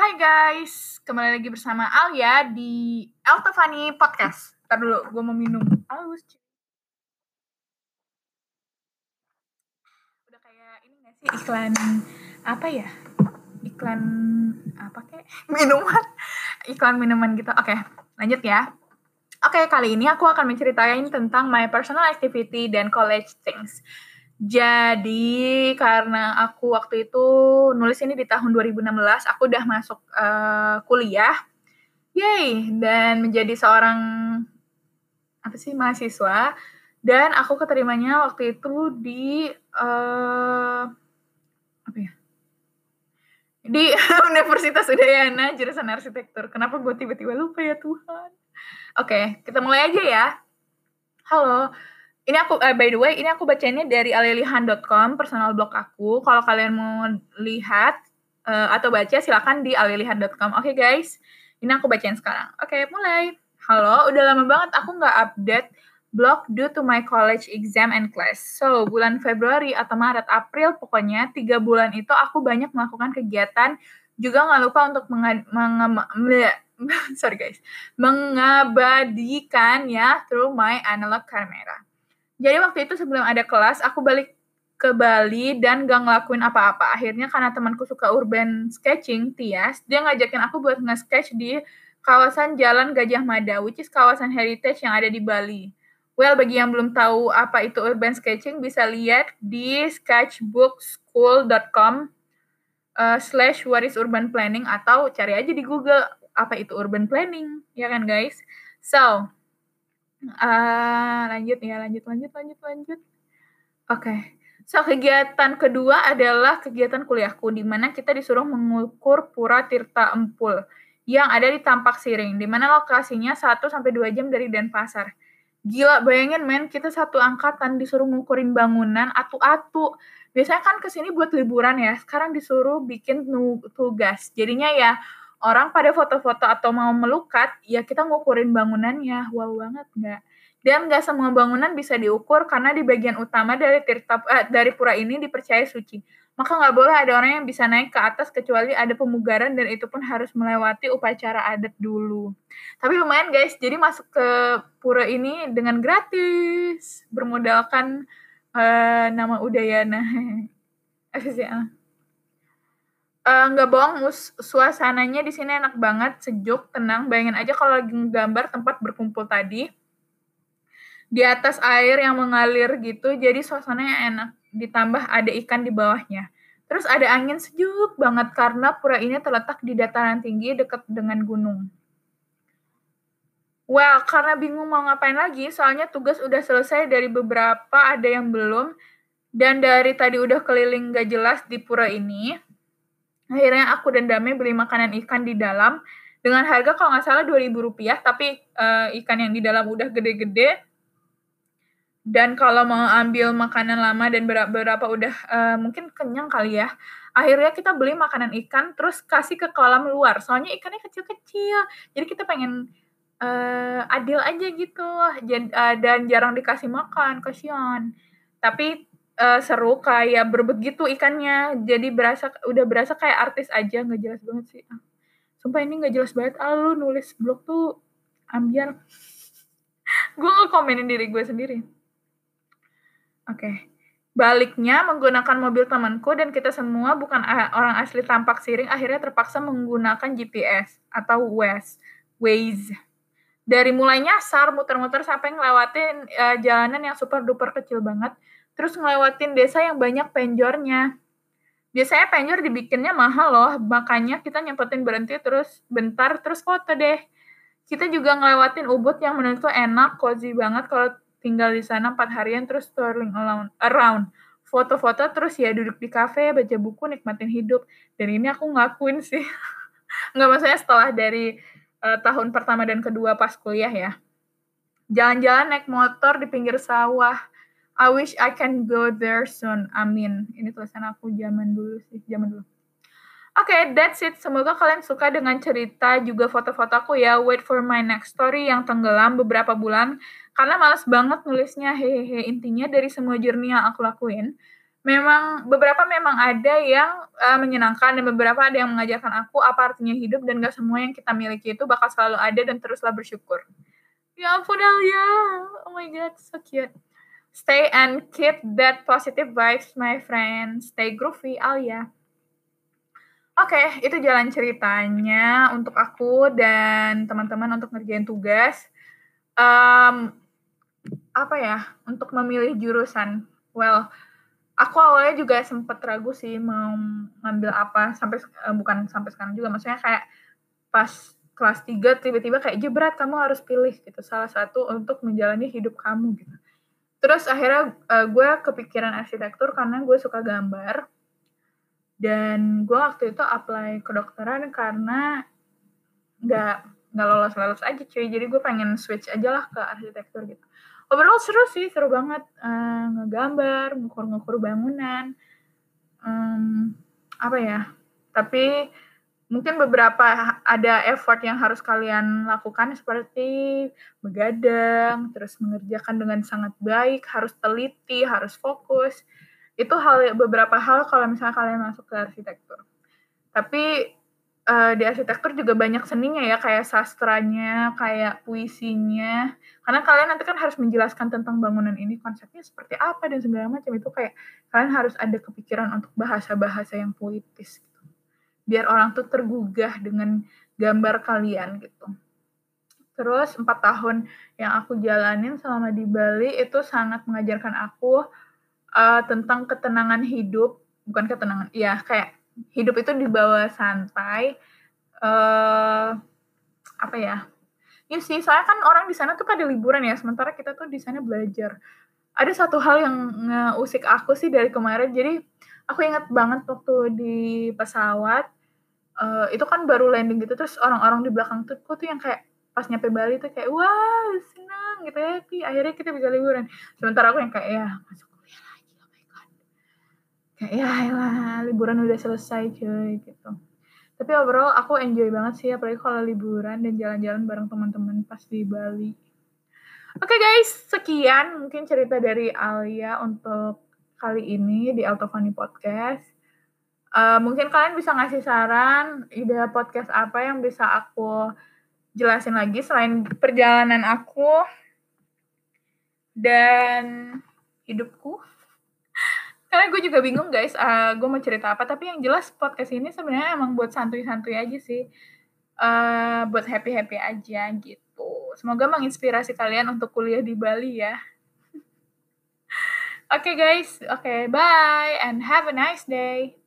Hai guys, kembali lagi bersama Alia di Eltofani Podcast. Ntar dulu, gue mau minum. Aus. Udah kayak ini gak sih iklan apa ya? Iklan apa kek? Minuman. Iklan minuman gitu. Oke, lanjut ya. Oke, kali ini aku akan menceritain tentang my personal activity dan college things. Jadi karena aku waktu itu nulis ini di tahun 2016, aku udah masuk eh, kuliah. Yay, dan menjadi seorang apa sih mahasiswa dan aku keterimanya waktu itu di eh apa ya? Di Universitas Udayana jurusan arsitektur. Kenapa gue tiba-tiba lupa ya Tuhan? Oke, kita mulai aja ya. Halo, ini aku eh, by the way ini aku bacanya dari alilihan.com personal blog aku. Kalau kalian mau lihat eh, atau baca silakan di alilihan.com oke guys. Ini aku bacain sekarang. Oke mulai. Halo udah lama banget aku nggak update blog due to my college exam and class. So bulan Februari atau Maret April pokoknya tiga bulan itu aku banyak melakukan kegiatan. Juga nggak lupa untuk menge- bleh, sorry guys. Mengabadikan ya through my analog camera jadi waktu itu sebelum ada kelas, aku balik ke Bali dan gak ngelakuin apa-apa. Akhirnya karena temanku suka urban sketching, Tias, dia ngajakin aku buat nge-sketch di kawasan Jalan Gajah Mada, which is kawasan heritage yang ada di Bali. Well, bagi yang belum tahu apa itu urban sketching, bisa lihat di sketchbookschool.com uh, slash what is urban planning atau cari aja di Google apa itu urban planning, ya kan guys? So, Ah, lanjut ya, lanjut, lanjut, lanjut, lanjut. Oke. So, kegiatan kedua adalah kegiatan kuliahku, di mana kita disuruh mengukur Pura Tirta Empul yang ada di Tampak Siring, di mana lokasinya 1-2 jam dari Denpasar. Gila, bayangin men, kita satu angkatan disuruh ngukurin bangunan atu-atu. Biasanya kan ke sini buat liburan ya, sekarang disuruh bikin tugas. Jadinya ya, orang pada foto-foto atau mau melukat, ya kita ngukurin bangunannya. Wow banget nggak? Dan nggak semua bangunan bisa diukur karena di bagian utama dari tirta eh, dari pura ini dipercaya suci. Maka nggak boleh ada orang yang bisa naik ke atas kecuali ada pemugaran dan itu pun harus melewati upacara adat dulu. Tapi lumayan guys, jadi masuk ke pura ini dengan gratis, bermodalkan eh, nama Udayana. Apa Eh, nggak bohong, mus- suasananya di sini enak banget, sejuk, tenang. Bayangin aja kalau lagi gambar tempat berkumpul tadi di atas air yang mengalir gitu, jadi suasananya enak. Ditambah ada ikan di bawahnya. Terus ada angin sejuk banget karena pura ini terletak di dataran tinggi dekat dengan gunung. Well, karena bingung mau ngapain lagi, soalnya tugas udah selesai dari beberapa, ada yang belum. Dan dari tadi udah keliling gak jelas di pura ini, akhirnya aku dan Dame beli makanan ikan di dalam. Dengan harga kalau nggak salah 2000 rupiah tapi eh, ikan yang di dalam udah gede-gede. Dan kalau mau ambil makanan lama dan bera- beberapa udah eh, mungkin kenyang kali ya akhirnya kita beli makanan ikan terus kasih ke kolam luar. Soalnya ikannya kecil-kecil jadi kita pengen eh, adil aja gitu. Dan jarang dikasih makan kasihan. Tapi eh, seru kayak berbegitu ikannya. Jadi berasa udah berasa kayak artis aja nggak jelas banget sih. Ah, sumpah ini nggak jelas banget. Ah lu nulis blog tuh ambiar. Gue ngekomenin diri gue sendiri. Oke. Baliknya menggunakan mobil temanku dan kita semua bukan orang asli tampak siring akhirnya terpaksa menggunakan GPS atau Waze. Waze. Dari mulai nyasar muter-muter sampai ngelewatin eh, jalanan yang super duper kecil banget terus ngelewatin desa yang banyak penjornya. Biasanya penjor dibikinnya mahal loh makanya kita nyempetin berhenti terus bentar terus foto deh. Kita juga ngelewatin ubud yang menurutku enak cozy banget kalau tinggal di sana empat harian terus touring around, foto-foto terus ya duduk di kafe baca buku nikmatin hidup. Dan ini aku ngakuin sih. Nggak maksudnya setelah dari eh, tahun pertama dan kedua pas kuliah ya. Jalan-jalan naik motor di pinggir sawah I wish I can go there soon. Amin. Ini tulisan aku zaman dulu sih, zaman dulu. Oke, that's it. Semoga kalian suka dengan cerita juga foto-foto aku ya. Wait for my next story yang tenggelam beberapa bulan karena males banget nulisnya. Hehehe. Intinya dari semua journey yang aku lakuin, memang beberapa memang ada yang uh, menyenangkan dan beberapa ada yang mengajarkan aku apa artinya hidup dan gak semua yang kita miliki itu bakal selalu ada dan teruslah bersyukur. Ya ampun Alia, oh my god, so cute. Stay and keep that positive vibes, my friend. Stay groovy, Alia. Oke, okay, itu jalan ceritanya untuk aku dan teman-teman untuk ngerjain tugas. Um, apa ya, untuk memilih jurusan. Well, aku awalnya juga sempat ragu sih mau ngambil apa sampai uh, bukan sampai sekarang juga maksudnya kayak pas kelas 3 tiba-tiba kayak jebret kamu harus pilih gitu salah satu untuk menjalani hidup kamu gitu terus akhirnya uh, gue kepikiran arsitektur karena gue suka gambar. Dan gue waktu itu apply kedokteran karena nggak nggak lolos lolos aja cuy. Jadi gue pengen switch aja lah ke arsitektur gitu. Overall seru sih seru banget. Uh, ngegambar ngukur-ngukur bangunan. Um, apa ya? Tapi mungkin beberapa ada effort yang harus kalian lakukan seperti begadang terus mengerjakan dengan sangat baik harus teliti harus fokus itu hal beberapa hal kalau misalnya kalian masuk ke arsitektur tapi uh, di arsitektur juga banyak seninya ya, kayak sastranya, kayak puisinya. Karena kalian nanti kan harus menjelaskan tentang bangunan ini konsepnya seperti apa dan segala macam itu kayak kalian harus ada kepikiran untuk bahasa-bahasa yang gitu. Biar orang tuh tergugah dengan gambar kalian gitu. Terus empat tahun yang aku jalanin selama di Bali itu sangat mengajarkan aku uh, tentang ketenangan hidup, bukan ketenangan, ya kayak hidup itu dibawa santai uh, apa ya? Ya sih saya kan orang di sana tuh pada liburan ya sementara kita tuh di sana belajar. Ada satu hal yang ngeusik aku sih dari kemarin jadi aku ingat banget waktu di pesawat uh, itu kan baru landing gitu terus orang-orang di belakang tuh tuh yang kayak pas nyampe Bali tuh kayak wah senang gitu ya akhirnya kita bisa liburan. Sementara aku yang kayak ya masuk kayak ya lah liburan udah selesai cuy gitu. Tapi overall aku enjoy banget sih apalagi kalau liburan dan jalan-jalan bareng teman-teman pas di Bali. Oke okay, guys sekian mungkin cerita dari Alia untuk kali ini di Altofani Podcast uh, mungkin kalian bisa ngasih saran ide podcast apa yang bisa aku jelasin lagi selain perjalanan aku dan hidupku? Karena gue juga bingung guys. Uh, gue mau cerita apa tapi yang jelas podcast ini sebenarnya emang buat santuy-santuy aja sih. Uh, buat happy-happy aja gitu. Semoga menginspirasi kalian untuk kuliah di Bali ya. Oke okay, guys. Oke okay, bye and have a nice day